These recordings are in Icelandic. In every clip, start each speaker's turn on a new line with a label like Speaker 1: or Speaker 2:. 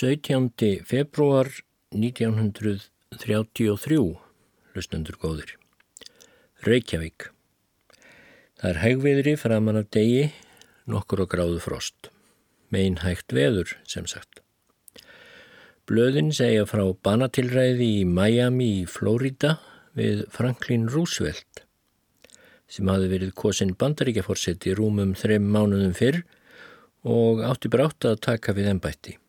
Speaker 1: 17. februar 1933, lustendur góðir. Reykjavík. Það er hægveðri framan af degi, nokkur og gráðu frost. Meinhægt veður, sem sagt. Blöðin segja frá banatilræði í Miami í Flórida við Franklin Roosevelt sem hafi verið kosin bandaríkjaforsett í rúmum þrem mánuðum fyrr og átti brátt að taka við ennbætti.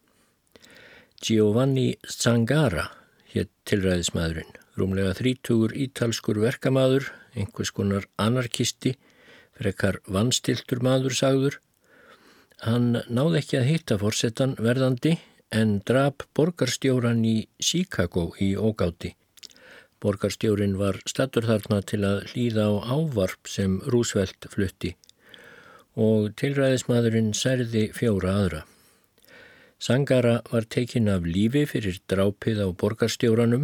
Speaker 1: Giovanni Zangara hétt tilræðismadurinn, rúmlega þrítúur ítalskur verkamadur, einhvers konar anarkisti, frekar vannstiltur maður sagður. Hann náði ekki að hitta fórsetan verðandi en drap borgarstjóran í Chicago í ógáti. Borgarstjórin var statur þarna til að hlýða á ávarp sem Roosevelt flutti og tilræðismadurinn særði fjóra aðra. Sangara var tekin af lífi fyrir drápið á borgarstjóranum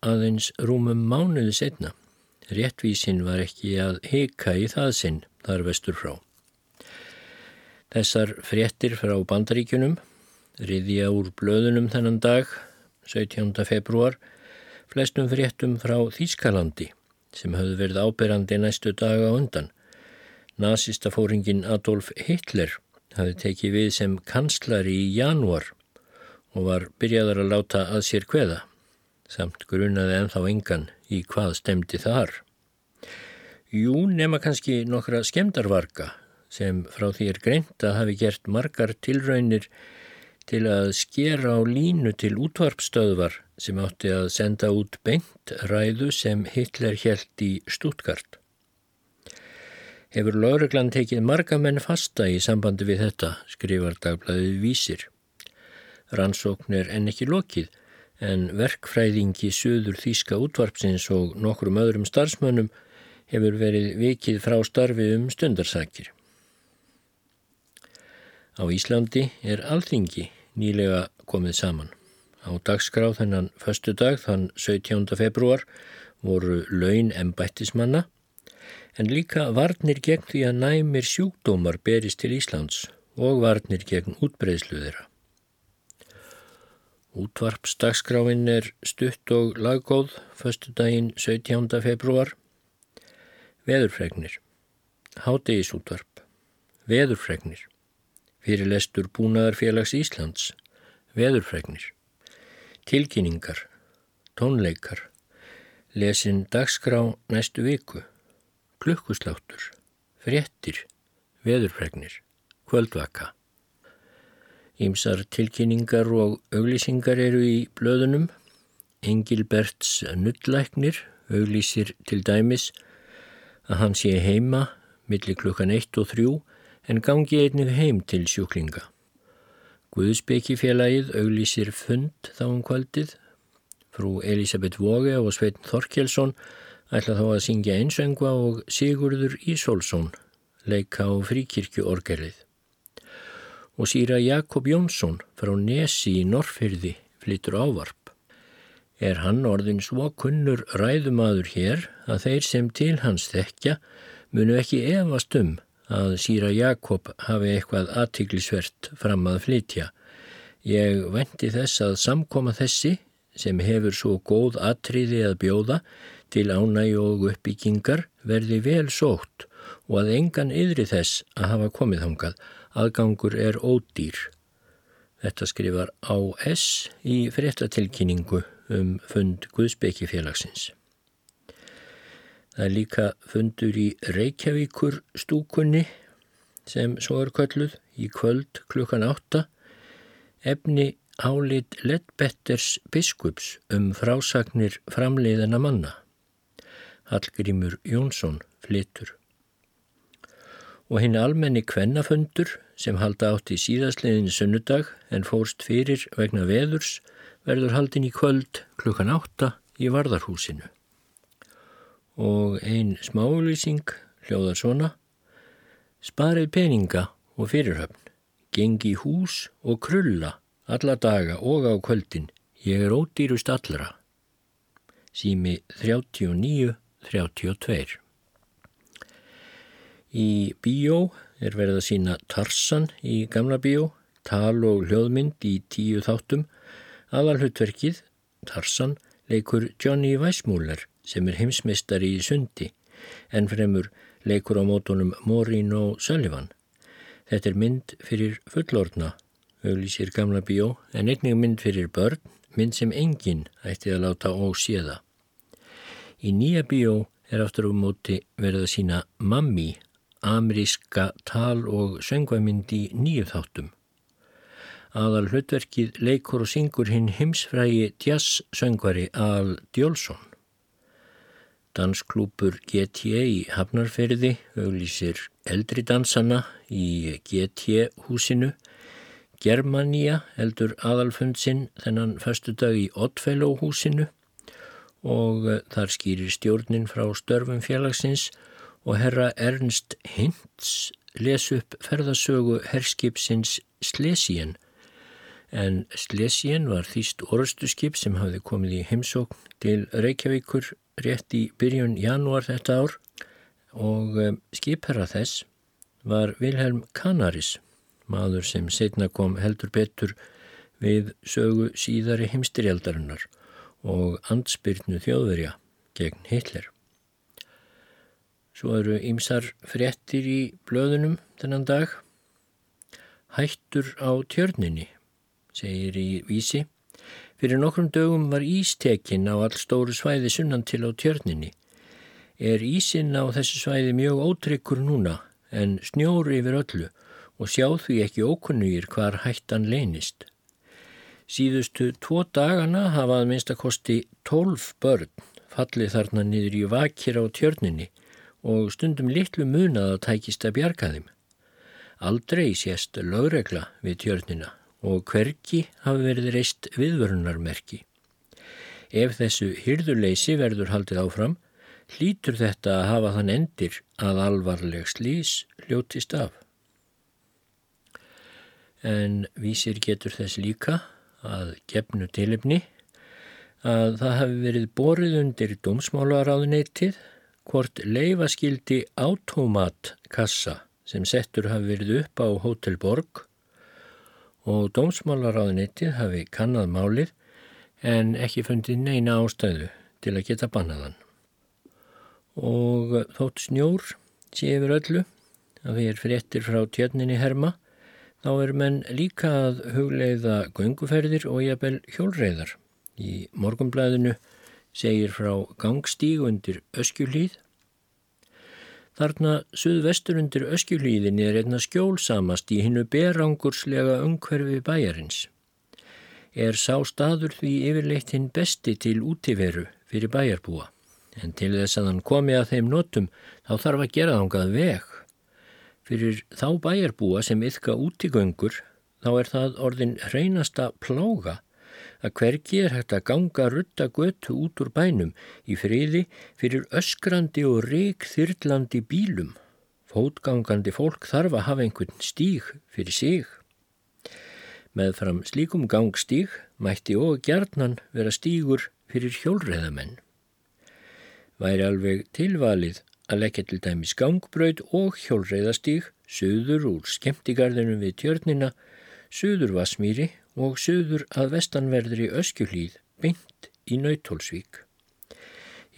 Speaker 1: aðeins rúmum mánuði setna. Réttvísin var ekki að heika í það sinn þar vestur frá. Þessar fréttir frá bandaríkunum riðja úr blöðunum þennan dag, 17. februar, flestum fréttum frá Þýskalandi sem höfðu verið áberandi næstu daga undan. Nazistafóringin Adolf Hitler hafi tekið við sem kanslari í janúar og var byrjaðar að láta að sér hveða, samt grunaði ennþá engan í hvað stemdi þar. Jú, nema kannski nokkra skemdarvarga sem frá því er greint að hafi gert margar tilraunir til að skera á línu til útvarpstöðvar sem átti að senda út beint ræðu sem Hitler held í Stuttgart hefur lauruglan tekið marga menn fasta í sambandi við þetta, skrifar dagblæðið vísir. Rannsókn er enn ekki lokið, en verkfræðingi söður Þíska útvarpsins og nokkrum öðrum starfsmönnum hefur verið vikið frá starfi um stundarsakir. Á Íslandi er alþingi nýlega komið saman. Á dagskráð þennan förstu dag, þann 17. februar, voru laun embættismanna en líka varnir gegn því að næmir sjúkdómar berist til Íslands og varnir gegn útbreyðslu þeirra. Útvarpsdagskráin er stutt og laggóð, förstu daginn 17. februar. Veðurfregnir. Hádegisútvarp. Veðurfregnir. Fyrirlestur Búnaðarfélags Íslands. Veðurfregnir. Tilkynningar. Tónleikar. Lesin dagskrá næstu viku klukkusláttur, fréttir, veðurfregnir, kvöldvaka. Ímsar tilkynningar og auglýsingar eru í blöðunum. Engilberts nullæknir auglýsir til dæmis að hann sé heima millir klukkan 1 og 3 en gangi einnig heim til sjúklinga. Guðsbyggifélagið auglýsir fund þá um kvöldið. Frú Elisabeth Vóge og Sveitn Þorkjelsson ætla þá að syngja einsöngva og Sigurður Ísólfsson leika á fríkirkjuorgerlið. Og síra Jakob Jónsson frá Nesi í Norrfyrði flyttur ávarp. Er hann orðin svo kunnur ræðumadur hér að þeir sem til hans þekkja munu ekki efast um að síra Jakob hafi eitthvað aðtiklisvert fram að flytja. Ég vendi þess að samkoma þessi sem hefur svo góð atriði að bjóða til ánægi og uppbyggingar verði vel sótt og að engan yðri þess að hafa komið hangað. Aðgangur er ódýr. Þetta skrifar A.S. í fréttatilkynningu um fund Guðsbekifélagsins. Það er líka fundur í Reykjavíkur stúkunni sem svo er kölluð í kvöld klukkan átta. Efni álit Lettbetters biskups um frásagnir framleiðana manna. Hallgrímur Jónsson flytur. Og hinn almenni kvennafundur sem halda átt í síðastliðin sunnudag en fórst fyrir vegna veðurs verður haldin í kvöld klukkan átta í Varðarhúsinu. Og ein smáulýsing hljóðar svona Sparið peninga og fyrirhöfn, gengi hús og krulla alla daga og á kvöldin, ég er ódýrust allra. Sími 39 32. Í bíó er verið að sína Tarsan í gamla bíó. tal og hljóðmynd í tíu þáttum. Aðalhutverkið, Tarsan, leikur Johnny Weissmuller sem er heimsmeistari í sundi en fremur leikur á mótunum Maureen og Sullivan. Þetta er mynd fyrir fullordna, auglísir gamla bíó, en einnig mynd fyrir börn, mynd sem enginn ætti að láta óséða. Í nýja bíó er aftur á móti verið að sína Mammi, ameríska tal- og söngvæmynd í nýju þáttum. Aðal hlutverkið leikur og syngur hinn heimsfrægi jazz söngvari Al Djólsson. Dansklúpur GTA í Hafnarferði auglísir eldri dansana í GT húsinu. Germania eldur aðalfundsinn þennan förstu dag í Oddfellow húsinu og eh, þar skýrir stjórnin frá störfum félagsins og herra Ernst Hintz les upp ferðasögu herskipsins Slesien en Slesien var þýst orðstuskip sem hafði komið í heimsókn til Reykjavíkur rétt í byrjun janúar þetta ár og eh, skipherra þess var Vilhelm Canaris, maður sem setna kom heldur betur við sögu síðari heimstyrjaldarinnar og ansbyrnu þjóðverja gegn Hitler. Svo eru ýmsar frettir í blöðunum þennan dag. Hættur á tjörninni, segir í vísi. Fyrir nokkrum dögum var ístekinn á all stóru svæði sunnan til á tjörninni. Er ísinn á þessu svæði mjög ótryggur núna en snjóri yfir öllu og sjá því ekki ókunnugir hvar hættan leynist. Síðustu tvo dagana hafað minnstakosti tólf börn fallið þarna niður í vakir á tjörninni og stundum litlu munað að tækist að bjarga þeim. Aldrei sést lögregla við tjörnina og hverki hafi verið reist viðvörunarmerki. Ef þessu hyrðuleysi verður haldið áfram, hlýtur þetta að hafa þann endir að alvarleg slís hljótist af. En vísir getur þess líka að gefnu tilipni að það hafi verið borið undir dómsmálaráðuneytið hvort leifaskildi automatkassa sem settur hafi verið upp á Hotel Borg og dómsmálaráðunitið hafi kannad málið en ekki fundið neina ástæðu til að geta bannaðan. Og þótt snjór sé yfir öllu að við erum fréttir frá tjörninni herma þá er menn líka að hugleiða gönguferðir og jafnvel hjólreiðar. Í morgumblæðinu segir frá gangstíg undir öskjulíð Þarna suðvestur undir öskjulíðinni er einna skjólsamast í hinnu berangurslega umhverfi bæjarins. Er sá staður því yfirleitt hinn besti til útiveru fyrir bæjarbúa, en til þess að hann komi að þeim notum þá þarf að gera þángað veg. Fyrir þá bæjarbúa sem yfka útigöngur þá er það orðin hreinasta plága að hvergi er hægt að ganga rutta götu út úr bænum í friði fyrir öskrandi og rík þyrlandi bílum. Fótgangandi fólk þarf að hafa einhvern stíg fyrir sig. Með fram slíkum gangstíg mætti og gerðnan vera stígur fyrir hjólreðamenn. Væri alveg tilvalið að leggja til dæmis gangbröð og hjólreðastíg, söður úr skemmtigarðinum við tjörnina, söður Vasmíri og söður að vestanverðri öskjuhlýð beint í Nautólsvík.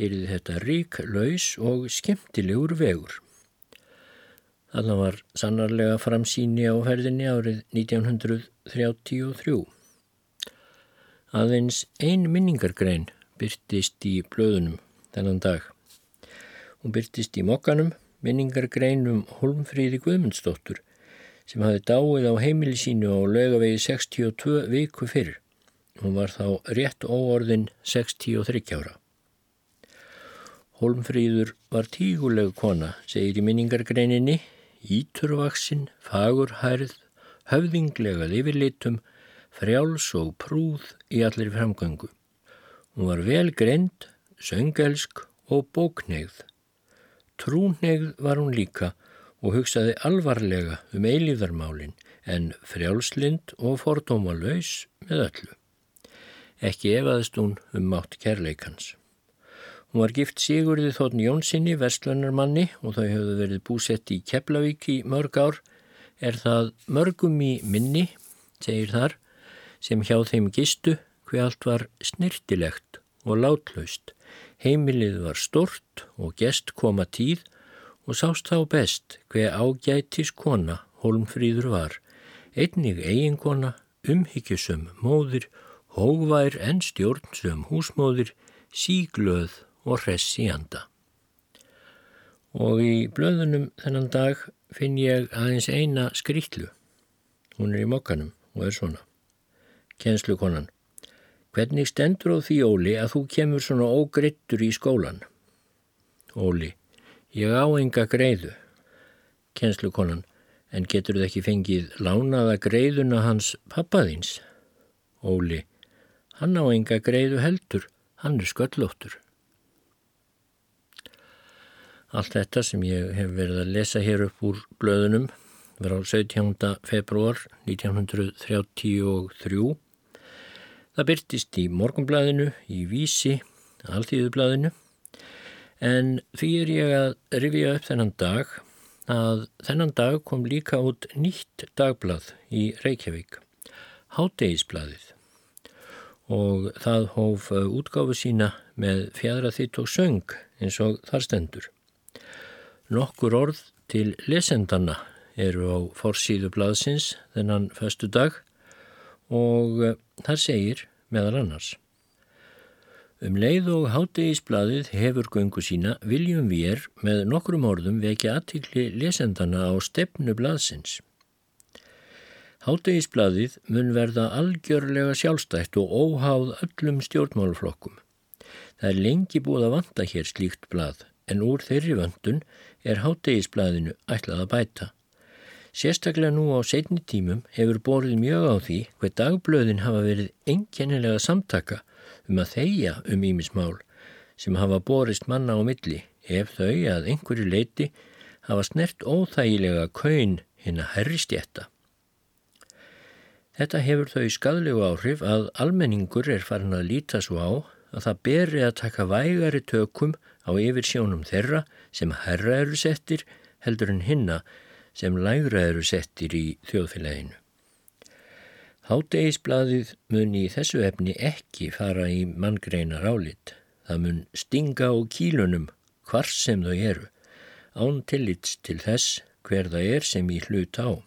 Speaker 1: Erið þetta rík, laus og skemmtilegur vegur. Þannig var sannarlega framsýni á ferðinni árið 1933. Aðeins ein minningargrein byrtist í blöðunum þennan dag. Hún byrtist í mokkanum minningargrein um Holmfríði Guðmundsdóttur sem hafi dáið á heimili sínu á lögavegi 62 viku fyrr. Hún var þá rétt óorðin 63 ára. Holmfríður var tíguleg kona, segir í minningargreininni, íturvaksinn, fagurhærð, höfðinglegað yfirlitum, frjáls og prúð í allir framgöngu. Hún var vel greint, söngelsk og bóknegð. Trúnegð var hún líka og hugsaði alvarlega um eilíðarmálin en frjálslind og fordómalauðs með öllu. Ekki efaðist hún um mátt kærleikans. Hún var gift Sigurði Þóttn Jónssoni, vestlunarmanni og þau hefðu verið búsett í Keflavík í mörg ár. Er það mörgum í minni segir þar, sem hjá þeim gistu hver allt var snirtilegt og látlaust. Heimilið var stort og gest koma tíð og sást þá best hver ágætis kona Holmfríður var. Einnig eiginkona, umhyggjusum móðir, hógvær en stjórnsum húsmóðir, síglöð og hress í anda. Og í blöðunum þennan dag finn ég aðeins eina skrítlu. Hún er í mokkanum og er svona. Kjenslukonan. Hvernig stendur á því, Óli, að þú kemur svona ógrittur í skólan? Óli. Ég á enga greiðu. Kjenslukonan. En getur þið ekki fengið lánaða greiðuna hans pappaðins? Óli. Hann á enga greiðu heldur. Hann er sköllóttur. Allt þetta sem ég hef verið að lesa hér upp úr blöðunum var á 17. februar 1933. Það byrtist í morgunblæðinu, í vísi, alltíðublæðinu en því er ég að rifja upp þennan dag að þennan dag kom líka út nýtt dagblað í Reykjavík, Hádegisblæðið og það hóf útgáfu sína með fjadra þitt og söng eins og þar stendur. Nokkur orð til lesendana eru á forsýðu blaðsins þennan föstu dag og eh, þar segir meðal annars. Um leið og hátegisbladið hefur göngu sína viljum er með nokkrum orðum vekja aðtikli lesendana á stefnu blaðsins. Hátegisbladið mun verða algjörlega sjálfstætt og óháð öllum stjórnmáluflokkum. Það er lengi búið að vanta hér slíkt blað en úr þeirri vöndun er hátegisblæðinu ætlað að bæta. Sérstaklega nú á setni tímum hefur borðið mjög á því hver dagblöðin hafa verið einkennilega samtaka um að þeia um ímismál sem hafa borist manna á milli ef þau að einhverju leiti hafa snert óþægilega kaun hinn að herri stjætta. Þetta hefur þau skadlegu áhrif að almenningur er farin að líta svo á að það beri að taka vægari tökum á yfir sjónum þeirra sem herra eru settir heldur en hinna sem lægra eru settir í þjóðfélaginu. Hádegisbladið mun í þessu efni ekki fara í manngreinar álit. Það mun stinga á kílunum hvar sem þau eru, án tillits til þess hver það er sem í hlut á.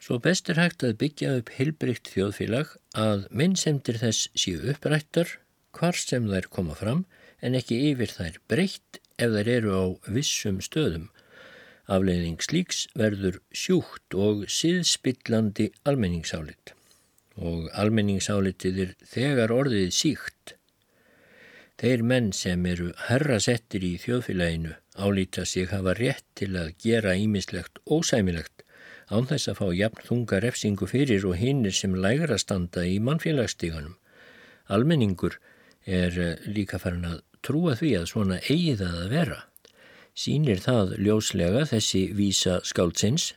Speaker 1: Svo best er hægt að byggja upp heilbrygt þjóðfélag að minnsemdir þess séu upprættar hvar sem þær koma fram en ekki yfir þær breytt ef þær eru á vissum stöðum. Afleiðing slíks verður sjúkt og síðspillandi almenningsálit og almenningsálitið er þegar orðið síkt. Þeir menn sem eru herrasettir í þjóðfélaginu álíta sig hafa rétt til að gera ímislegt ósæmilegt án þess að fá jafn þunga refsingu fyrir og hinnir sem lægra standa í mannfélagsstíganum. Almenningur er eh, líka farin að trúa því að svona eigi það að vera. Sýnir það ljóslega þessi vísa skáldsins.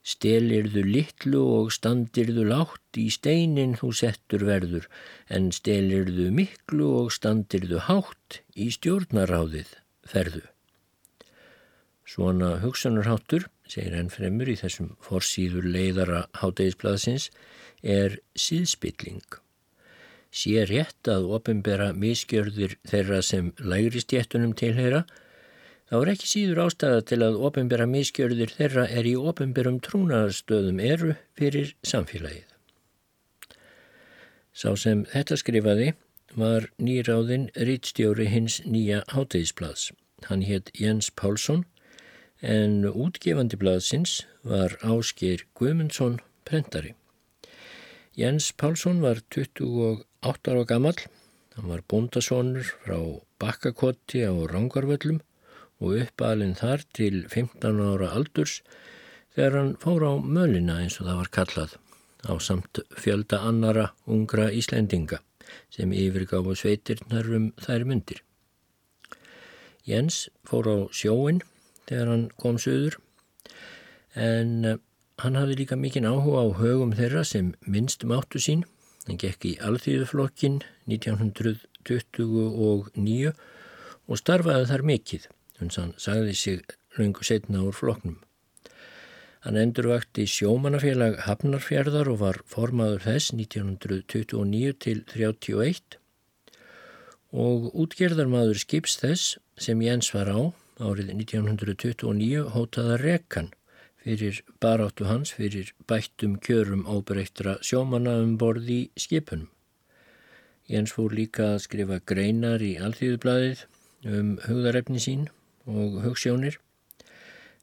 Speaker 1: Stelirðu litlu og standirðu látt í steinin þú settur verður, en stelirðu miklu og standirðu hátt í stjórnaráðið ferðu. Svona hugsanarháttur, segir enn fremur í þessum forsýður leiðara háttegisblaðsins, er síðspilling sé rétt að ofinbera miskjörðir þeirra sem lægri stjættunum tilheyra, þá er ekki síður ástæða til að ofinbera miskjörðir þeirra er í ofinberum trúnaðarstöðum eru fyrir samfélagið. Sá sem þetta skrifaði var nýráðinn rítstjóri hins nýja hátegisblads. Hann hétt Jens Pálsson en útgefandi bladsins var Ásker Guðmundsson prentari. Jens Pálsson var 28 ára gammal. Hann var bóndasónur frá Bakkakotti á Rangarvöllum og uppalinn þar til 15 ára aldurs þegar hann fór á mölina eins og það var kallað á samt fjölda annara ungra Íslendinga sem yfirgáfu sveitirnar um þær myndir. Jens fór á sjóin þegar hann kom söður en eh, hann hafði líka mikinn áhuga á högum þeirra sem minnst máttu sín Hann gekk í alþýðuflokkin 1929 og starfaði þar mikill, hans hann sagði sig raungu setna úr floknum. Hann endurvakti sjómanafélag Hafnarfjörðar og var formaður þess 1929 til 31 og útgerðarmaður skips þess sem Jens var á árið 1929 hótaða rekan fyrir baráttu hans fyrir bættum kjörum óbreyttra sjómana um borði í skipunum. Jens fór líka að skrifa greinar í Alþjóðublaðið um hugðarefni sín og hugssjónir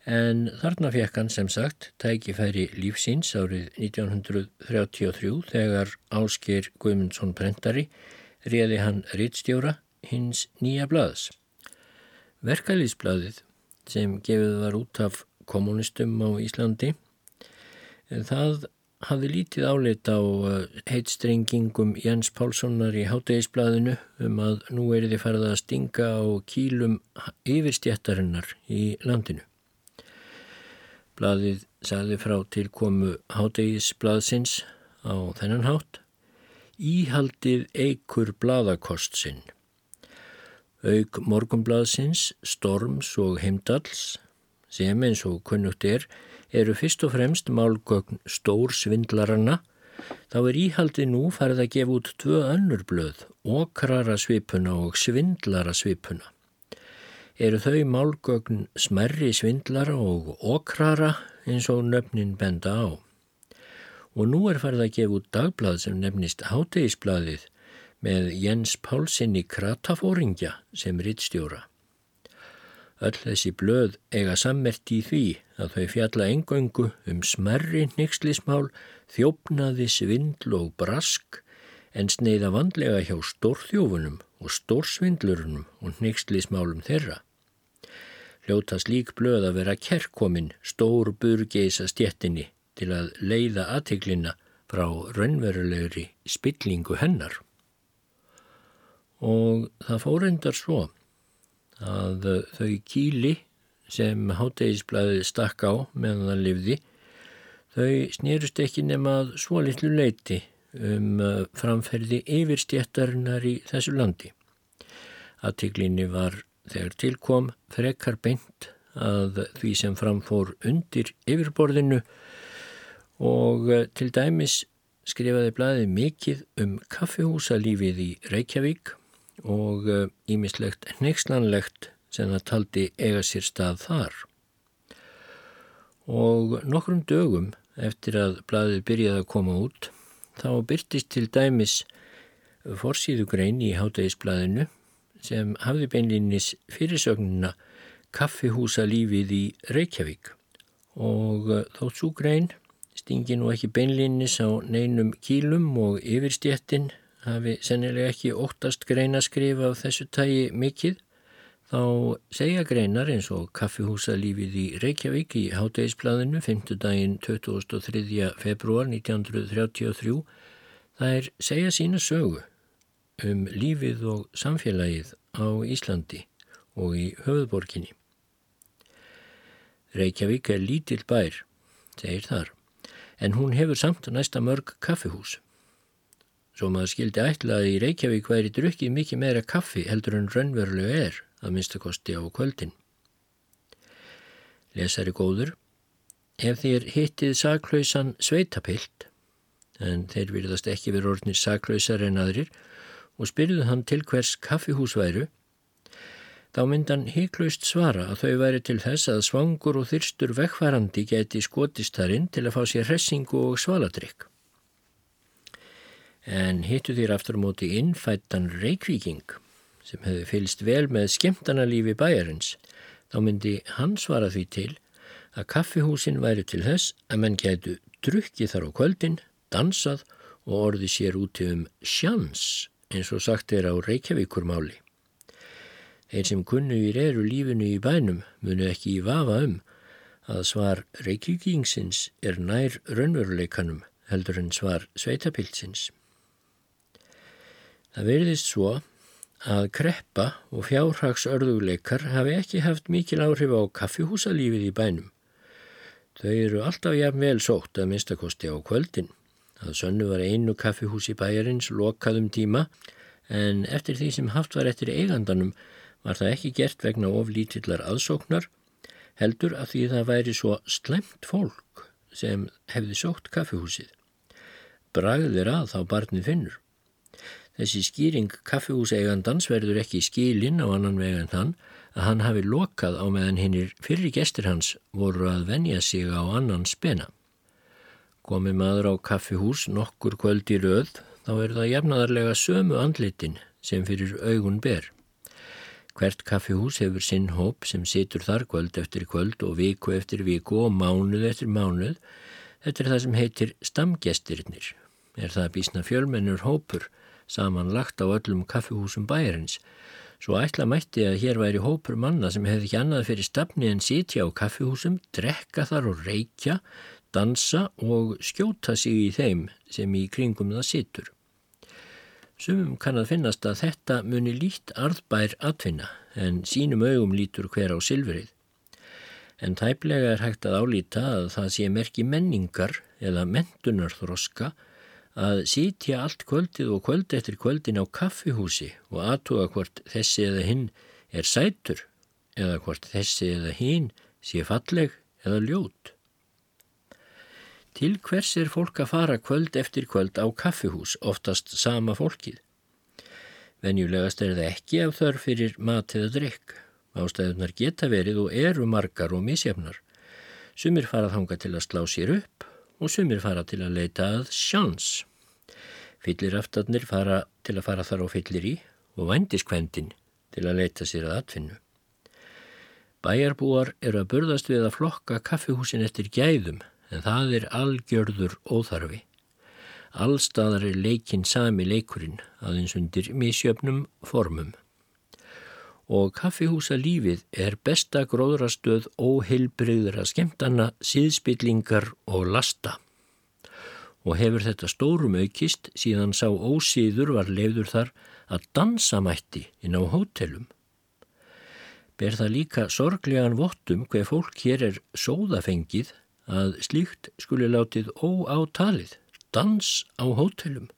Speaker 1: en þarna fekk hann sem sagt tækifæri lífsins árið 1933 þegar Ásker Guimundsson Brentari réði hann rittstjóra hins nýja blaðs. Verkalýsblaðið sem gefið var út af kommunistum á Íslandi það hafði lítið áleita á uh, heitstrengingum Jens Pálssonar í hátegisblaðinu um að nú er þið farið að stinga á kýlum yfirstjættarinnar í landinu. Blaðið sagði frá til komu hátegisblaðsins á þennan hátt. Íhaldið eikur blaðakost sinn. Auk morgumblaðsins, storms og heimdalls, sem eins og kunnugt er, eru fyrst og fremst málgögn stór svindlarana, þá er íhaldið nú farið að gefa út tvö önnur blöð, okrara svipuna og svindlara svipuna eru þau málgögn smerri svindlara og okrara eins og nöfnin benda á. Og nú er farið að gefa út dagblad sem nefnist Hátegisbladið með Jens Pálsson í Kratafóringja sem rittstjóra. Öll þessi blöð eiga sammert í því að þau fjalla engöngu um smerri nixlismál, þjófnaði svindl og brask en sneiða vandlega hjá stórþjófunum og stórsvindlurunum og nixlismálum þeirra hljóta slík blöð að vera kerkomin stór burgeisa stjettinni til að leiða aðteglina frá raunverulegri spillingu hennar. Og það fórendar svo að þau kíli sem hátegisblæði stakk á meðan það livði, þau snýrust ekki nema svo litlu leiti um framferði yfirstjættarinnar í þessu landi. Aðteglinni var þegar tilkom frekar beint að því sem framfór undir yfirborðinu og eh, til dæmis skrifaði blæði mikið um kaffihúsalífið í Reykjavík og ímislegt eh, nexlanlegt sem það taldi eiga sér stað þar. Og nokkrum dögum eftir að blæðið byrjaði að koma út þá byrtist til dæmis forsýðugrein í hátægisblæðinu sem hafði beinlinnis fyrirsögnuna kaffihúsa lífið í Reykjavík og uh, þótt svo grein stingi nú ekki beinlinnis á neinum kílum og yfirstjettin hafi sennilega ekki óttast greinaskrifa af þessu tægi mikið þá segja greinar eins og kaffihúsa lífið í Reykjavík í hátægisbladinu 5. daginn 23. februar 1933 það er segja sína sögu um lífið og samfélagið á Íslandi og í höfðborginni. Reykjavík er lítill bær, segir þar, en hún hefur samt næsta mörg kaffihús. Svo maður skildi ætla að í Reykjavík væri drukkið mikið meira kaffi heldur en raunverulega er að minnstakosti á kvöldin. Lesari góður, ef þér hittið saklausan sveitapilt, en þeir virðast ekki verið orðnir saklausar en aðrir, og spyrðu hann til hvers kaffihús væru, þá myndan híklaust svara að þau væri til þess að svangur og þyrstur vekkvarandi geti skotist þarinn til að fá sér hressingu og svaladrykk. En hittu þér aftur á móti innfættan reykvíking sem hefði fylst vel með skemmtanalífi bæjarins, þá myndi hann svara því til að kaffihúsin væri til þess að menn getu drukkið þar á kvöldin, dansað og orði sér úti um sjans eins og sagt er á Reykjavíkurmáli. Þeir sem kunnugir eru lífinu í bænum munu ekki í vafa um að svar Reykjavíkingsins er nær raunveruleikanum heldur en svar sveitapilsins. Það verðist svo að kreppa og fjárhagsörðuleikar hafi ekki haft mikil áhrif á kaffihúsalífið í bænum. Þau eru alltaf jafn vel sótt að minnstakosti á kvöldin. Það sönnu var einu kaffihús í bæjarins lokaðum tíma en eftir því sem haft var eftir eigandanum var það ekki gert vegna of lítillar aðsóknar heldur að því það væri svo slemt fólk sem hefði sótt kaffihúsið. Bragðir að þá barni finnur. Þessi skýring kaffihúseigandans verður ekki skilinn á annan vegan þann að hann hafi lokað á meðan hinnir fyrri gestur hans voru að venja sig á annan spena. Komi maður á kaffihús nokkur kvöld í röð þá er það jafnadarlega sömu andlitin sem fyrir augun ber. Hvert kaffihús hefur sinn hóp sem situr þar kvöld eftir kvöld og viku eftir viku og mánuð eftir mánuð. Þetta er það sem heitir stamgestirnir. Er það bísna fjölmennur hópur samanlagt á öllum kaffihúsum bæjarins Svo ætla mætti að hér væri hópur manna sem hefði ekki annað fyrir stafni en sitja á kaffihúsum, drekka þar og reykja, dansa og skjóta sig í þeim sem í kringum það situr. Sumum kann að finnast að þetta muni lít arðbær atfinna en sínum augum lítur hver á silfrið. En tæplega er hægt að álýta að það sé merki menningar eða mentunarþroska að sítja allt kvöldið og kvöld eftir kvöldin á kaffihúsi og aðtuga hvort þessi eða hinn er sætur eða hvort þessi eða hinn sé falleg eða ljót. Til hvers er fólk að fara kvöld eftir kvöld á kaffihús, oftast sama fólkið? Venjulegast er það ekki af þörf fyrir mat eða drikk. Ástæðunar geta verið og eru margar og misjafnar. Sumir farað hanga til að slá sér upp og sumir fara til að leita að sjans. Fylliraftarnir fara til að fara þar á fyllir í og vandiskvendin til að leita sér að atfinnu. Bæjarbúar eru að burðast við að flokka kaffihúsin eftir gæðum en það er algjörður óþarfi. Allstaðar er leikinn sami leikurinn aðeins undir misjöfnum formum. Og kaffihúsa lífið er besta gróðrastöð óheilbreyðra skemtana, síðspillingar og lasta og hefur þetta stórum aukist síðan sá ósýður var leiður þar að dansa mætti inn á hótelum. Ber það líka sorglegan vottum hver fólk hér er sóðafengið að slíkt skuli látið óátalið, dans á hótelum.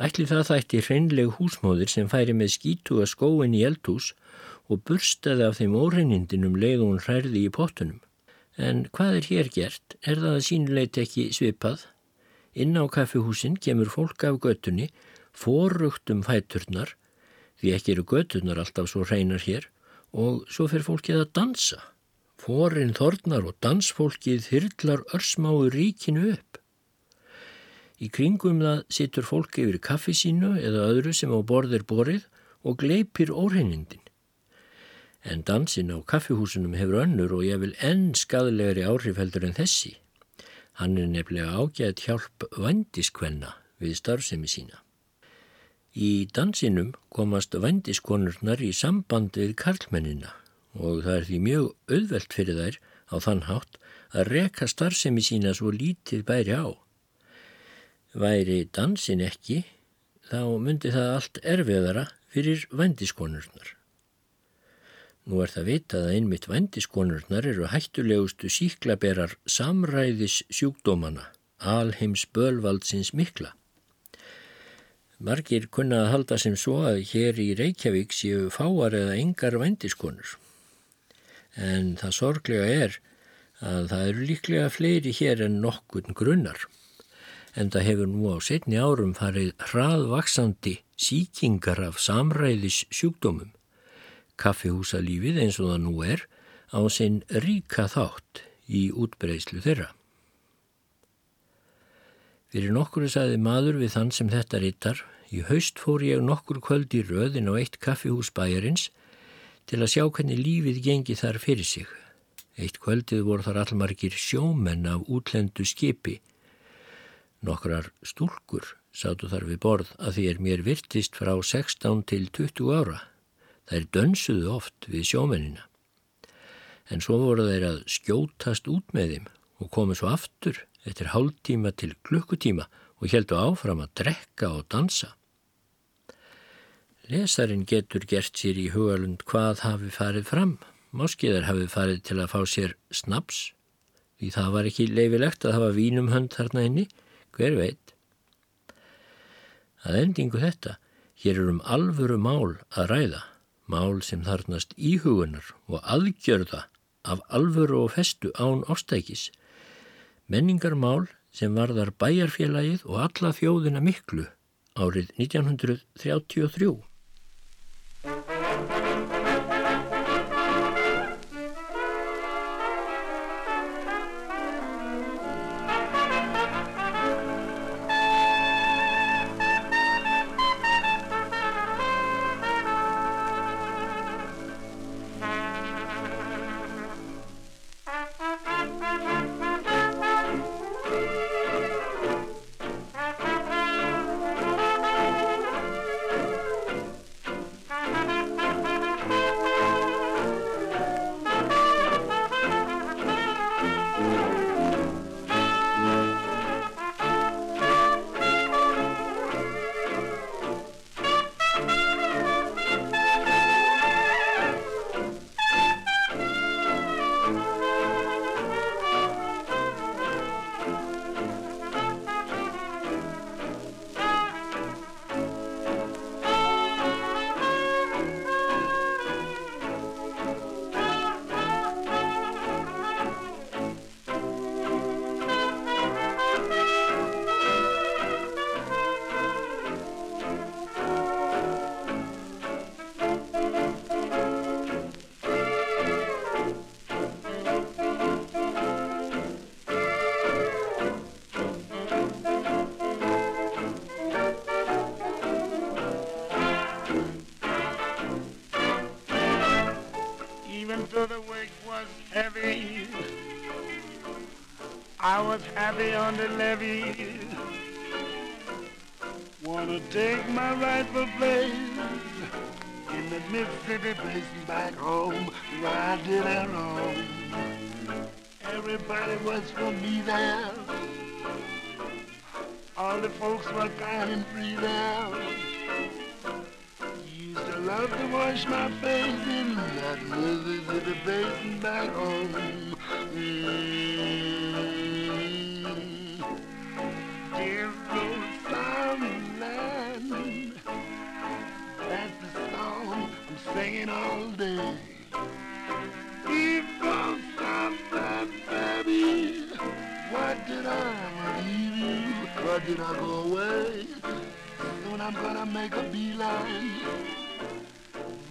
Speaker 1: Ætli það þætti hreinleg húsmóðir sem færi með skítuga skóin í eldhús og burstaði af þeim óreinnindinum leið hún hærði í pottunum. En hvað er hér gert? Er það að sínuleit ekki svipað? Inn á kaffihúsin kemur fólk af göttunni, forrugt um fæturnar, því ekki eru göttunar alltaf svo hreinar hér, og svo fyrir fólkið að dansa. Forinn þornar og dansfólkið hyrlar örsmáu ríkinu upp. Í kringum það situr fólk yfir kaffi sínu eða öðru sem á borðir borið og gleipir óhreinindin. En dansin á kaffihúsunum hefur önnur og ég vil enn skadlegri áhrifheldur en þessi. Hann er nefnilega ágætt hjálp vandiskvenna við starfsemi sína. Í dansinum komast vandiskonurnar í samband við karlmennina og það er því mjög auðvelt fyrir þær á þann hátt að reka starfsemi sína svo lítið bæri á. Væri dansin ekki, þá myndi það allt erfiðara fyrir vandiskonurnar. Nú er það vitað að einmitt vendiskonurnar eru hættulegustu síklaberar samræðis sjúkdómana, alheims bölvaldsins mikla. Margir kunna að halda sem svo að hér í Reykjavík séu fáar eða yngar vendiskonur. En það sorglega er að það eru líklega fleiri hér en nokkun grunnar. En það hefur nú á setni árum farið hraðvaksandi síkingar af samræðis sjúkdómum kaffihúsalífið eins og það nú er á sinn ríka þátt í útbreyslu þeirra. Fyrir nokkuru saði maður við þann sem þetta rittar, í haust fór ég nokkur kvöld í röðin á eitt kaffihús bæjarins til að sjá hvernig lífið gengi þar fyrir sig. Eitt kvöldið voru þar allmargir sjómenn af útlendu skipi. Nokkrar stúlkur sátu þar við borð að því er mér virtist frá 16 til 20 ára. Þær dönsuðu oft við sjómennina. En svo voru þeir að skjótast út með þeim og komu svo aftur eftir hálftíma til klukkutíma og heldu áfram að drekka og dansa. Lesarin getur gert sér í hugalund hvað hafi farið fram. Máskiðar hafi farið til að fá sér snaps, því það var ekki leifilegt að hafa vínum hönd þarna inni, hver veit. Að endingu þetta, hér er um alvöru mál að ræða mál sem þarnast íhugunar og aðgjörða af alvöru og festu án ástækis. menningarmál sem varðar bæjarfélagið og alla þjóðina miklu árið 1933.
Speaker 2: Everybody was for me there. All the folks were kind and free there. Used to love to wash my face in that Mississippi basin back home. Mm. dear old. That's the song I'm singing all day. Did I go away? Soon I'm gonna make a beeline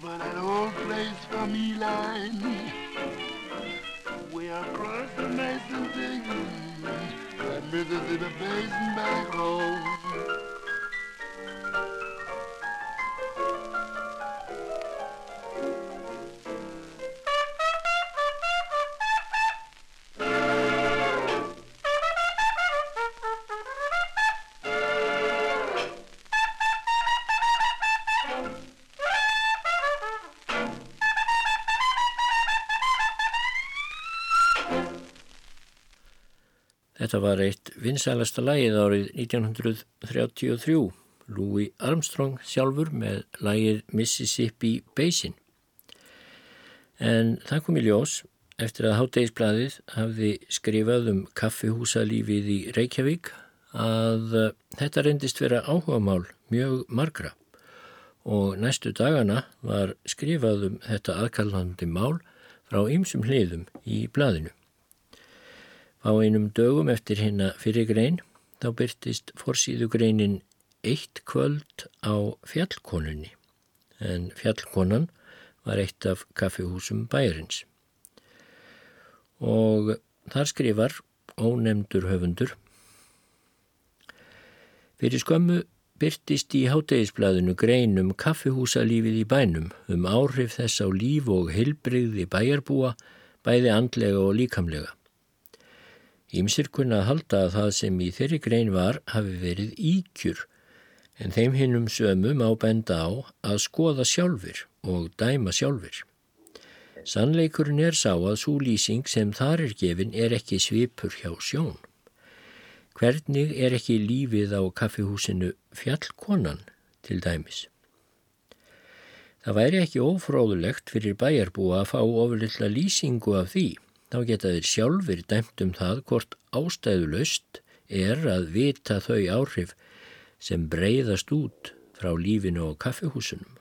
Speaker 2: for that old place from Eline. We across the Mason Dixon. That Mississippi Basin back home.
Speaker 1: Þetta var eitt vinsælasta lægið árið 1933, Louis Armstrong sjálfur með lægið Mississippi Basin. En það kom í ljós eftir að Háttegisbladið hafði skrifað um kaffihúsalífið í Reykjavík að þetta reyndist vera áhugamál mjög margra og næstu dagana var skrifað um þetta aðkallandi mál frá ymsum hliðum í bladinu. Á einum dögum eftir hérna fyrir grein þá byrtist forsýðu greinin eitt kvöld á fjallkonunni en fjallkonan var eitt af kaffihúsum bæjarins. Og þar skrifar ónemdur höfundur Fyrir skömmu byrtist í hátegisblæðinu grein um kaffihúsalífið í bænum um áhrif þess á líf og heilbreyði bæjarbúa bæði andlega og líkamlega. Ímsir kunna að halda að það sem í þeirri grein var hafi verið íkjur en þeim hinnum sömum á benda á að skoða sjálfur og dæma sjálfur. Sannleikurinn er sá að svo lýsing sem þar er gefin er ekki svipur hjá sjón. Hvernig er ekki lífið á kaffihúsinu fjallkonan til dæmis? Það væri ekki ófróðulegt fyrir bæjarbúa að fá ofurlilla lýsingu af því þá geta þeir sjálfur dæmt um það hvort ástæðulöst er að vita þau áhrif sem breyðast út frá lífinu og kaffehúsunum.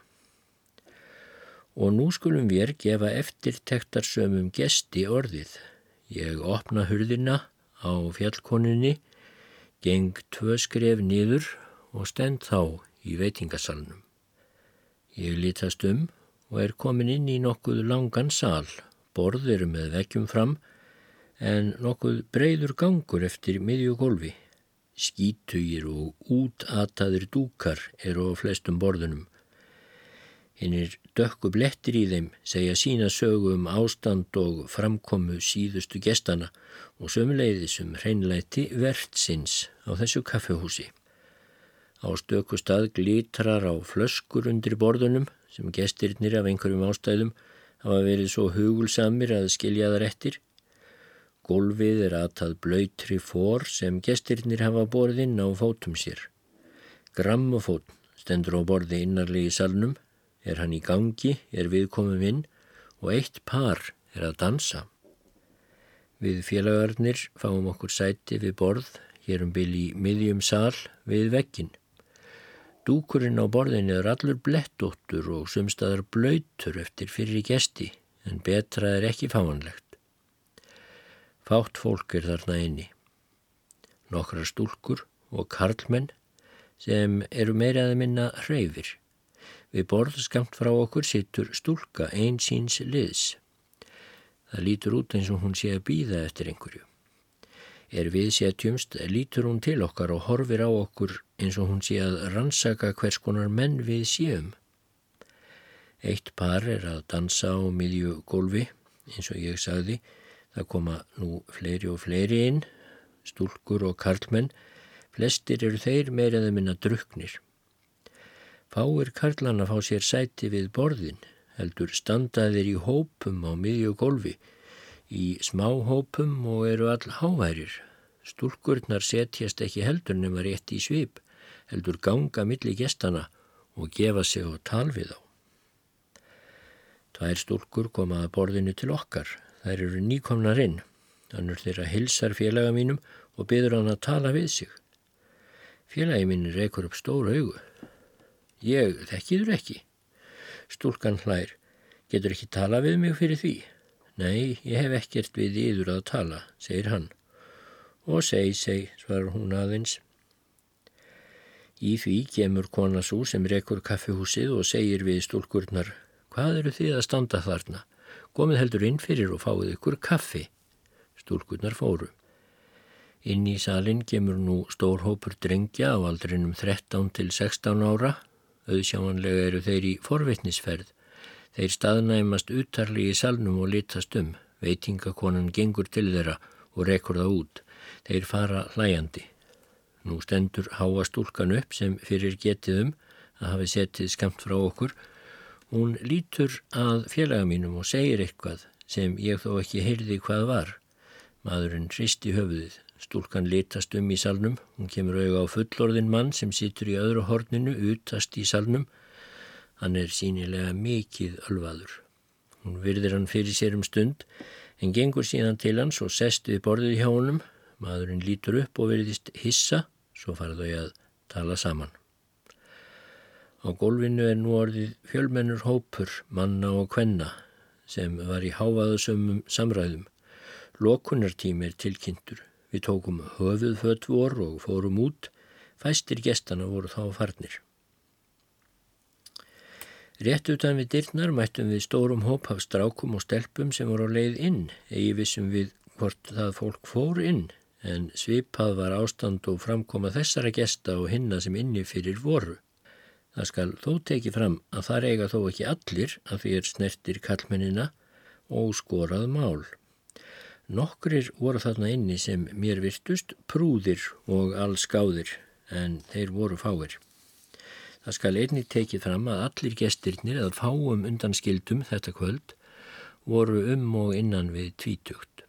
Speaker 1: Og nú skulum við gefa eftirtektarsömum gesti orðið. Ég opna hurðina á fjallkoninni, geng tvö skref niður og stend þá í veitingasalnum. Ég lítast um og er komin inn í nokkuð langan sal, borð eru með vekkjum fram en nokkuð breyður gangur eftir miðjugólfi. Skítugir og útataðir dúkar eru á flestum borðunum. Hinnir dökku blettir í þeim segja sína sögu um ástand og framkomu síðustu gestana og sömuleiðis um hreinleiti vertsins á þessu kaffehúsi. Á stöku stað glítrar á flöskur undir borðunum sem gestirnir af einhverjum ástæðum hafa verið svo hugulsamir að skilja þar eftir. Golfið er aðtað blöytri fór sem gestirnir hafa borðinn á fótum sér. Grammofón stendur á borði innarlegi salnum er hann í gangi, er viðkomum inn og eitt par er að dansa. Við félagarnir fáum okkur sæti við borð, hér um bil í miðjum sal við vekkin. Dúkurinn á borðin er allur blettóttur og sumstaðar blöytur eftir fyrir gesti, en betra er ekki fáanlegt. Fátt fólk er þarna inni. Nokkra stúlkur og karlmenn sem eru meiraði minna hreyfir. Við borð skamt frá okkur sittur stúlka einsýns liðs. Það lítur út eins og hún sé að býða eftir einhverju. Er við setjumst, lítur hún til okkar og horfir á okkur eins og hún sé að rannsaka hvers konar menn við séum. Eitt par er að dansa á miðju gólfi, eins og ég sagði. Það koma nú fleiri og fleiri inn, stúlkur og karlmenn. Flestir eru þeir meiraði minna druknir. Fáir karlana fá sér sæti við borðin, heldur standaðir í hópum á miðju gólfi, í smá hópum og eru all háværir. Stúlkurnar setjast ekki heldur nema rétt í svip, heldur ganga milli gestana og gefa sig á tal við á. Tvær stúlkur koma að borðinu til okkar. Þær eru nýkomnar inn. Annur þeirra hilsar félaga mínum og byður hann að tala við sig. Félagi mín reykur upp stóru augu. Ég þekkiður ekki. Stúlkan hlær. Getur ekki tala við mig fyrir því? Nei, ég hef ekkert við yður að tala, segir hann. Og seg, seg, svarar hún aðeins. Í því gemur kona svo sem rekur kaffihúsið og segir við stúlkurnar, hvað eru þið að standa þarna? Gómið heldur inn fyrir og fáið ykkur kaffi. Stúlkurnar fóru. Inn í salin gemur nú stór hópur drengja á aldrinum 13 til 16 ára Auðsjámanlega eru þeir í forvitnisferð. Þeir staðnæmast uttarli í salnum og litast um. Veitingakonan gengur til þeirra og rekur það út. Þeir fara hlæjandi. Nú stendur háa stúlkan upp sem fyrir getið um að hafi setið skamt frá okkur. Hún lítur að félaga mínum og segir eitthvað sem ég þó ekki heyrði hvað var. Maðurinn hristi höfuðið. Stúlkan litast um í salnum, hún kemur auða á fullorðin mann sem situr í öðru horninu, utast í salnum. Hann er sínilega mikið ölvaður. Hún virðir hann fyrir sér um stund, en gengur síðan til hans og sest við borðið hjá honum. Maðurinn lítur upp og virðist hissa, svo farað þau að tala saman. Á gólfinu er nú orðið fjölmennur hópur, manna og kvenna, sem var í hávaðasömmum samræðum. Lokunartími er tilkynntur. Við tókum höfuð fött vor og fórum út, fæstir gestana voru þá farnir. Rétt utan við dyrnar mættum við stórum hóp af strákum og stelpum sem voru á leið inn, eigi vissum við hvort það fólk fór inn, en svipað var ástand og framkoma þessara gesta og hinna sem inni fyrir voru. Það skal þó tekið fram að það eiga þó ekki allir að því er snertir kallmennina og skorað mál. Nokkrir voru þarna inni sem mér virtust prúðir og allskáðir en þeir voru fáir. Það skal einnig tekið fram að allir gestirnir eða fáum undan skildum þetta kvöld voru um og innan við tvítugt.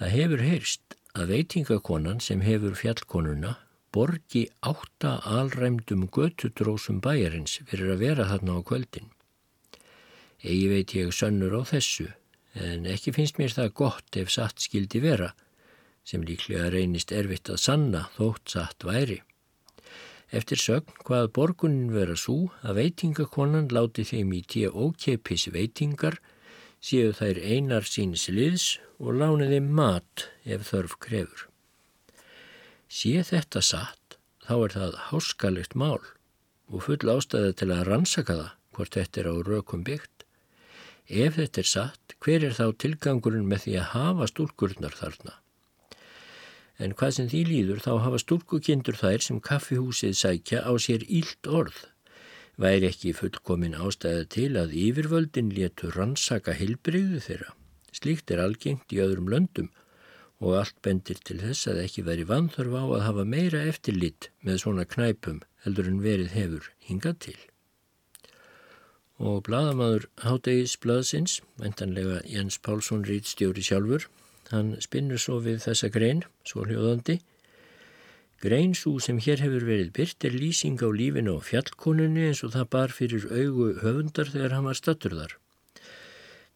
Speaker 1: Það hefur heyrst að veitingakonan sem hefur fjallkonuna borgi átta alræmdum göttudrósum bæjarins fyrir að vera þarna á kvöldin. Egi veit ég sönnur á þessu en ekki finnst mér það gott ef satt skildi vera, sem líklega reynist erfitt að sanna þótt satt væri. Eftir sögn hvað borgunin vera svo að veitingakonan láti þeim í tíu ókeipis veitingar séu þær einar síns liðs og lániði mat ef þörf krefur. Sé þetta satt, þá er það háskalegt mál og full ástæði til að rannsaka það hvort þetta er á rökum byggt. Ef þetta er satt, hver er þá tilgangurinn með því að hafa stúlkurnar þarna? En hvað sem því líður þá hafa stúlkukindur þær sem kaffihúsið sækja á sér ílt orð. Væri ekki fullkomin ástæði til að yfirvöldin létu rannsaka hilbreyðu þeirra. Slíkt er algengt í öðrum löndum og allt bendir til þess að ekki veri vanþörf á að hafa meira eftirlit með svona knæpum heldur en verið hefur hingað til og bladamadur Hádegis blaðsins, vendanlega Jens Pálsson rítstjóri sjálfur, hann spinnur svo við þessa grein, svo hljóðandi. Grein svo sem hér hefur verið byrt er lýsing á lífinu og fjallkonunni eins og það bar fyrir augu höfundar þegar hann var stattur þar.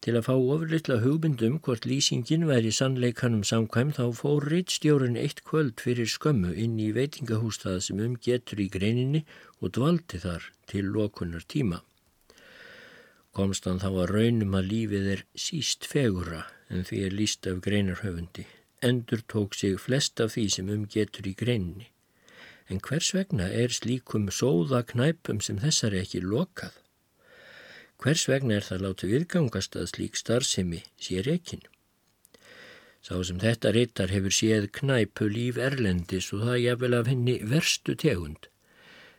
Speaker 1: Til að fá ofurleitla hugmyndum hvort lýsingin væri sannleikanum samkvæm þá fór rítstjórin eitt kvöld fyrir skömmu inn í veitingahústað sem umgetur í greininni og dvaldi þar til lokunar tíma komst hann þá að raunum að lífið er síst fegura en því er líst af greinarhöfundi. Endur tók sig flest af því sem umgetur í greinni. En hvers vegna er slíkum sóða knæpum sem þessar ekki lokað? Hvers vegna er það látið viðgangast að slík starfsemi sé rekin? Sá sem þetta reytar hefur séð knæpu líf erlendis og það jafnvel af henni verstu tegund.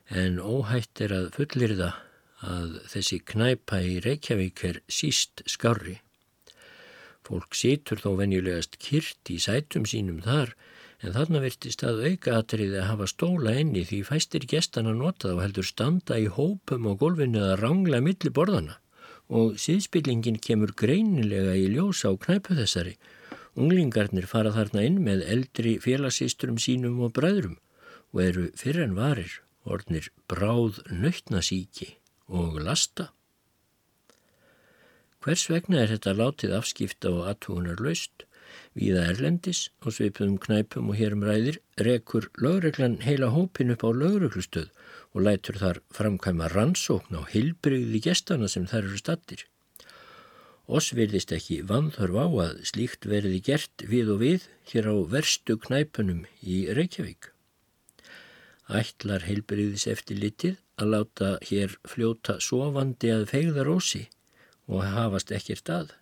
Speaker 1: En óhætt er að fullir það að þessi knæpa í Reykjavík er síst skarri. Fólk situr þó venjulegast kyrt í sætum sínum þar en þarna virtist að auka atriði að hafa stóla enni því fæstir gestan að nota þá heldur standa í hópum og golfinu að rangla milli borðana og síðspillingin kemur greinilega í ljós á knæpu þessari. Unglingarnir fara þarna inn með eldri félagsýsturum sínum og bræðrum og eru fyrir en varir ornir bráð nöytnasíki og lasta. Hvers vegna er þetta látið afskipta og aðtúunar laust? Víða Erlendis og sveipuðum knæpum og hérum ræðir rekur lögreglan heila hópin upp á lögreglustöð og lætur þar framkæma rannsókn á hilbrygði gestana sem þær eru stattir. Oss virðist ekki vanþörf á að slíkt verði gert við og við hér á verstu knæpunum í Reykjavík. Ætlar heilbriðis eftir litið að láta hér fljóta sofandi að fegða rósi og hafast ekkert að.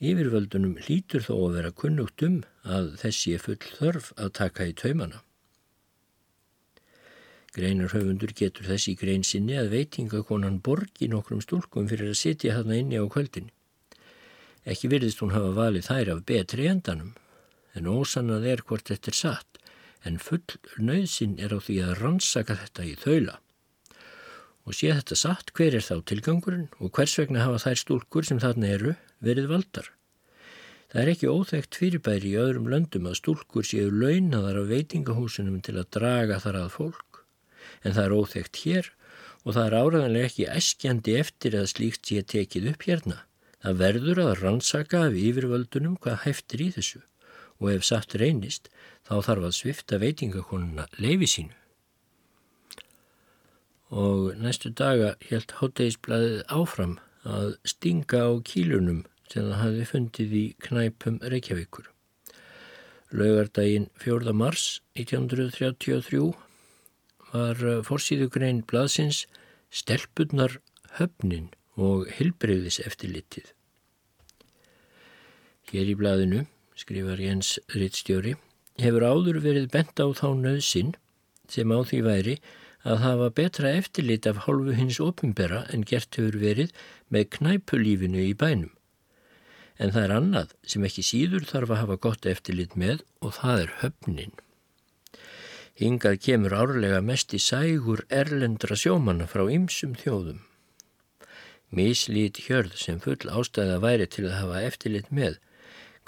Speaker 1: Yfirvöldunum hlýtur þó að vera kunnugt um að þessi er full þörf að taka í taumana. Greinarhaufundur getur þessi grein sinni að veitingakonan borgi nokkrum stúlkum fyrir að sitja þarna inni á kvöldin. Ekki virðist hún hafa valið þær af betri endanum, en ósannað er hvort þetta er satt en full nöðsin er á því að rannsaka þetta í þaula. Og sé þetta satt, hver er þá tilgangurinn og hvers vegna hafa þær stúlkur sem þarna eru verið valdar? Það er ekki óþægt fyrirbæri í öðrum löndum að stúlkur séu launaðar á veitingahúsunum til að draga þar að fólk, en það er óþægt hér og það er áraðanlega ekki eskjandi eftir að slíkt sé tekið upp hérna. Það verður að rannsaka af yfirvöldunum hvað heftir í þessu og ef satt reynist þá þarf að svifta veitingakonuna leifi sínu. Og næstu daga helt háttegisblæðið áfram að stinga á kílunum sem það hafi fundið í knæpum Reykjavíkur. Laugardaginn 4. mars 1933 var forsýðugrein blaðsins stelpunnar höfnin og hilbreyðis eftir litið. Hér í blaðinu, skrifar Jens Rittstjóri, hefur áður verið bent á þá nöðsinn sem á því væri að hafa betra eftirlit af hálfu hins opimbera en gert hefur verið með knæpulífinu í bænum. En það er annað sem ekki síður þarf að hafa gott eftirlit með og það er höfnin. Hingað kemur árlega mest í sægur erlendra sjómanna frá ymsum þjóðum. Mislít hjörð sem full ástæða væri til að hafa eftirlit með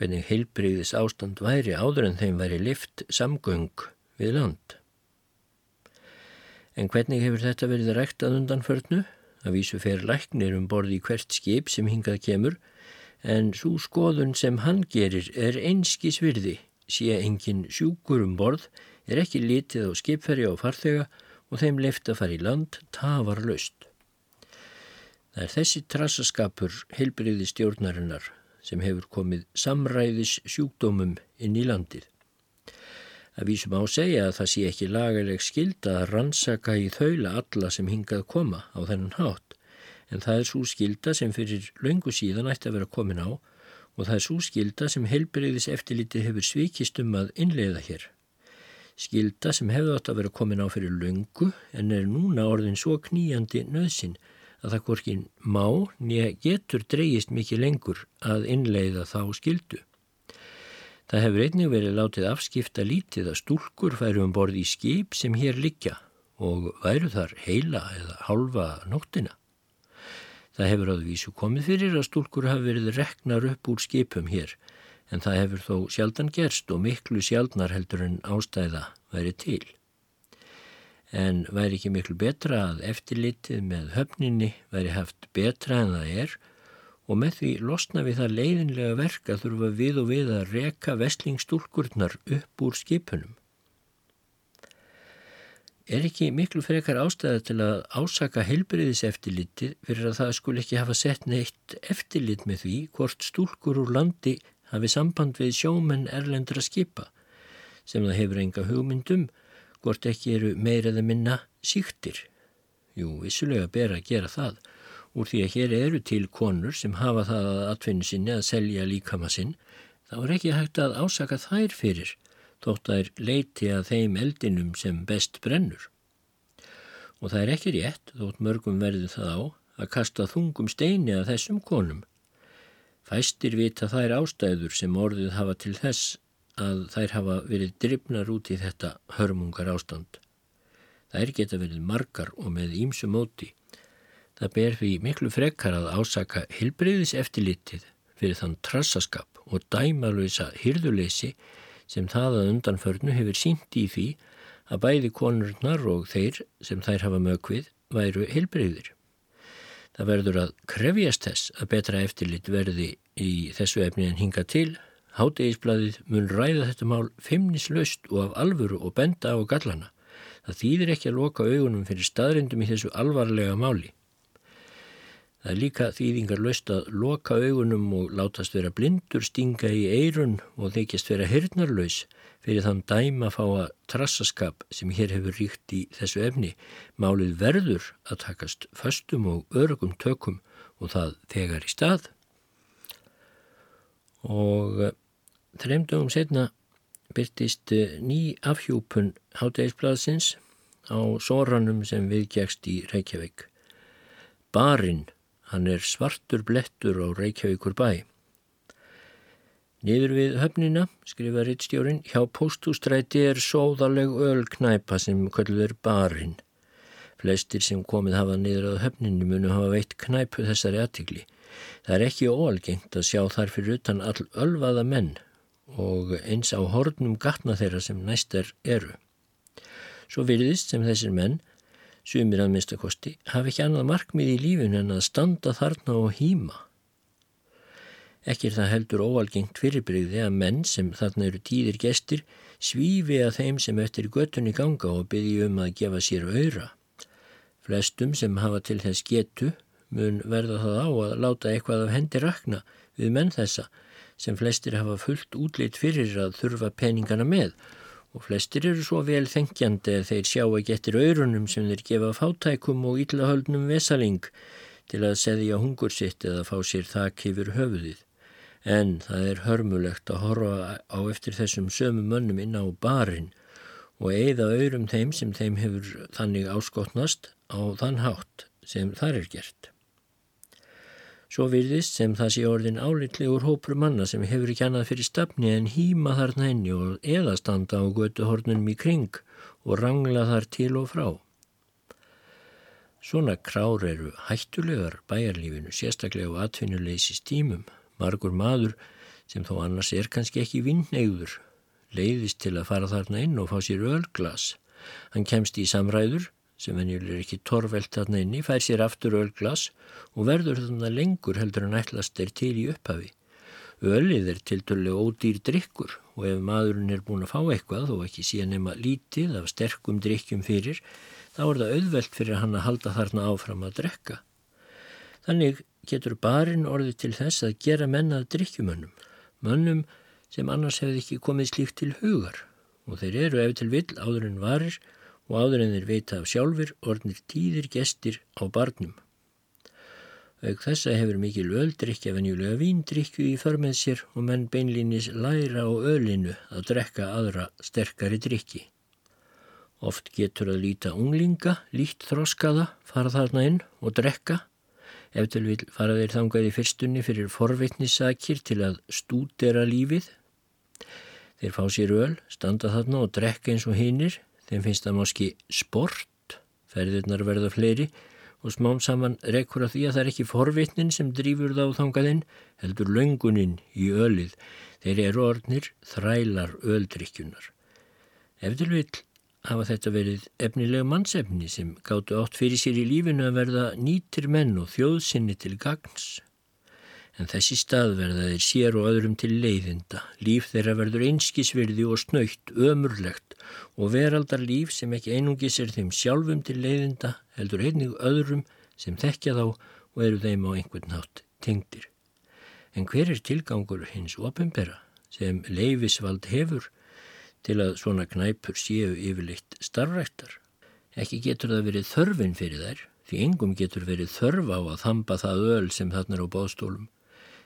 Speaker 1: hvernig heilbreyðis ástand væri áður en þeim væri lift samgöng við land. En hvernig hefur þetta verið ræktað undanförnu? Að vísu fer læknir um borði í hvert skip sem hingað kemur, en svo skoðun sem hann gerir er einskis virði, sé engin sjúkur um borð, er ekki litið á skipferja og farþega og þeim leift að fara í land tafar löst. Það er þessi trassaskapur heilbriði stjórnarinnar sem hefur komið samræðis sjúkdómum inn í landið. Að vísum á segja að það sé ekki lagaleg skilda að rannsaka í þaula alla sem hingað koma á þennan hátt, en það er svo skilda sem fyrir laungu síðan ætti að vera komin á og það er svo skilda sem heilbriðis eftirliti hefur svikist um að innleiða hér. Skilda sem hefði átt að vera komin á fyrir laungu en er núna orðin svo kníjandi nöðsin að það hvorkin má nýja getur dreyist mikið lengur að innleiða þá skildu. Það hefur einnig verið látið afskipta lítið að stúlkur færu um borð í skip sem hér liggja og væru þar heila eða halva nóttina. Það hefur áðvísu komið fyrir að stúlkur hafi verið reknar upp úr skipum hér en það hefur þó sjaldan gerst og miklu sjaldnar heldur en ástæða væri til en væri ekki miklu betra að eftirlitið með höfninni væri haft betra en það er og með því losna við það leiðinlega verk að þurfa við og við að reka vestlingstúlkurnar upp úr skipunum. Er ekki miklu frekar ástæða til að ásaka heilbriðis eftirlitið fyrir að það skul ekki hafa sett neitt eftirlit með því hvort stúlkur úr landi hafi samband við sjómenn erlendra skipa sem það hefur enga hugmyndum hvort ekki eru meiraða minna síktir. Jú, vissulega ber að gera það úr því að hér eru til konur sem hafa það að atvinni sinni að selja líkama sinn, þá er ekki hægt að ásaka þær fyrir, þótt að er leiti að þeim eldinum sem best brennur. Og það er ekki rétt, þótt mörgum verði það á, að kasta þungum steini að þessum konum. Fæstir vita þær ástæður sem orðið hafa til þess að þær hafa verið drifnar út í þetta hörmungar ástand. Þær geta verið margar og með ímsu móti. Það ber því miklu frekkar að ásaka hilbreyðis eftirlitið fyrir þann trassaskap og dæmalösa hyrðuleysi sem það að undanförnu hefur sínt í því að bæði konurnar og þeir sem þær hafa mögvið væru hilbreyðir. Það verður að krefjast þess að betra eftirlit verði í þessu efni en hinga til Hátegisbladið mun ræða þetta mál feimnislaust og af alvöru og benda á gallana. Það þýðir ekki að loka augunum fyrir staðrindum í þessu alvarlega máli. Það er líka þýðingar löst að loka augunum og látast vera blindur, stinga í eirun og þykjast vera hirnarlaus fyrir þann dæma að fá að trassaskap sem hér hefur ríkt í þessu efni. Málið verður að takast föstum og örgum tökum og það þegar í stað. Og Þreimdugum setna byrtist eh, ný afhjúpun hátægisbladsins á sóranum sem viðgjækst í Reykjavík. Barinn, hann er svartur blettur á Reykjavíkur bæ. Niður við höfnina, skrifa rittstjórin, hjá póstústræti er sóðaleg ölknæpa sem kölluður barinn. Flestir sem komið hafa niður á höfninu munu hafa veitt knæpu þessari aðtikli. Það er ekki óalgengt að sjá þar fyrir utan all ölvaða menn og eins á hornum gatna þeirra sem næstar eru. Svo virðist sem þessir menn, sumir að minnstakosti, hafi ekki annað markmið í lífun en að standa þarna og hýma. Ekki er það heldur óalgengt fyrirbreyði að menn sem þarna eru tíðir gestir svífi að þeim sem eftir göttunni ganga og byrji um að gefa sér auðra. Flestum sem hafa til þess getu mun verða það á að láta eitthvað af hendi rakna við menn þessa sem flestir hafa fullt útleitt fyrir að þurfa peningana með og flestir eru svo vel þengjandi að þeir sjá að getur aurunum sem þeir gefa fátækum og íllahöldnum vesaling til að seðja hungur sitt eða fá sér þakk yfir höfuðið. En það er hörmulegt að horfa á eftir þessum sömu mönnum inn á barinn og eigða aurum þeim sem þeim hefur þannig áskotnast á þann hátt sem þar er gert. Svo virðist sem það sé orðin álitlegur hópur manna sem hefur ekki annað fyrir stafni en hýma þarna henni og eða standa á götuhornunum í kring og rangla þar til og frá. Svona krár eru hættulegar bæjarlífinu, sérstaklega á atvinnuleysi stímum. Margur maður sem þó annars er kannski ekki vinnegður, leiðist til að fara þarna inn og fá sér ölglas. Hann kemst í samræður sem venjuleg er ekki torvelt þarna inni, fær sér aftur ölglas og verður þarna lengur heldur en ætlast er til í upphafi. Ölið er til dörlega ódýr drikkur og ef maðurinn er búin að fá eitthvað og ekki síðan nema lítið af sterkum drikkjum fyrir, þá er það auðvelt fyrir hann að halda þarna áfram að drekka. Þannig getur barinn orðið til þess að gera mennað drikkjumönnum, mönnum sem annars hefði ekki komið slíkt til hugar og þeir eru ef til vill áður en varir og áður en þeir veita af sjálfur orðnir tíðir gestir á barnum. Auk þessa hefur mikil öldrykja venjulega víndrykju í förmið sér og menn beinlínis læra á ölinu að drekka aðra sterkari drykki. Oft getur að líta unglinga, lít þroskaða, fara þarna inn og drekka. Ef til vil fara þeir þangað í fyrstunni fyrir forvitnissakir til að stúdera lífið. Þeir fá sér öl, standa þarna og drekka eins og hinnir. Þeim finnst það máski sport, ferðirnar verða fleiri og smám saman rekkur að því að það er ekki forvitnin sem drýfur þá þangaðinn, heldur löngunin í ölið. Þeir eru orðnir þrælar öldrykjunar. Ef til vil hafa þetta verið efnilega mannsefni sem gáttu átt fyrir sér í lífinu að verða nýtir menn og þjóðsynni til gagns en þessi stað verða þeir sér og öðrum til leiðinda. Líf þeirra verður einskisvirði og snöytt, ömurlegt og veraldar líf sem ekki einungis er þeim sjálfum til leiðinda heldur einnig öðrum sem þekkja þá og eru þeim á einhvern nátt tengdir. En hver er tilgangur hins opimbera sem leifisvald hefur til að svona knæpur séu yfirleitt starfræktar? Ekki getur það verið þörfin fyrir þær, því engum getur verið þörf á að þamba það öl sem þarna er á bástólum.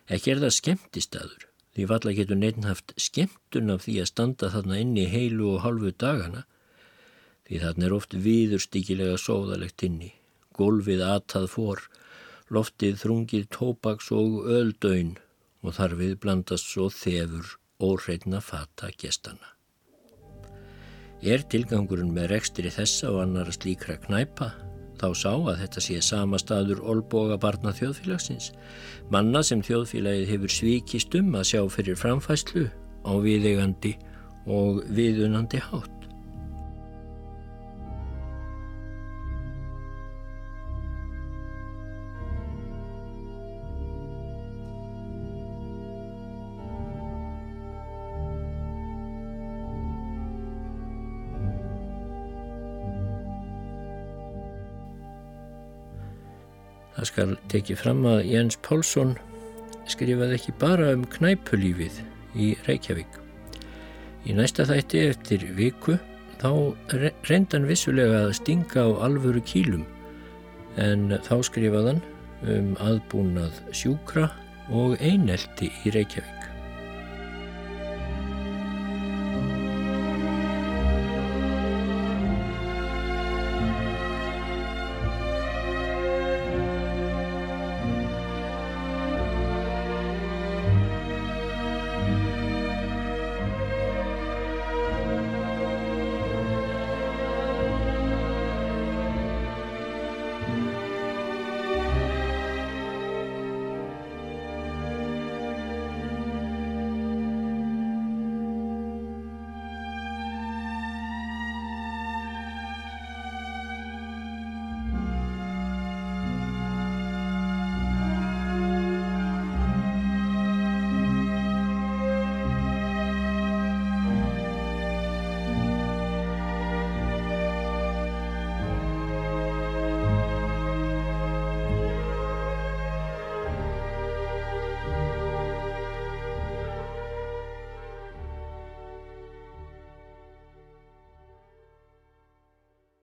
Speaker 1: Ekki er það skemmtistaður, því valla getur neitt haft skemmtun af því að standa þarna inni heilu og halvu dagana, því þarna er oft viðurstíkilega sóðalegt inni, gólfið atað fór, loftið þrungið tópaks og öldauinn og þarfið blandast svo þefur óreitna fata gestana. Er tilgangurinn með rekstri þessa og annara slíkra knæpa þá sá að þetta sé sama staður olboga barna þjóðfélagsins, manna sem þjóðfélagið hefur svíkist um að sjá fyrir framfæslu á viðegandi og viðunandi hátt. Það skal tekið fram að Jens Pálsson skrifaði ekki bara um knæpulífið í Reykjavík. Í næsta þætti eftir viku þá reyndan vissulega að stinga á alvöru kílum en þá skrifaðan um aðbúnað sjúkra og einelti í Reykjavík.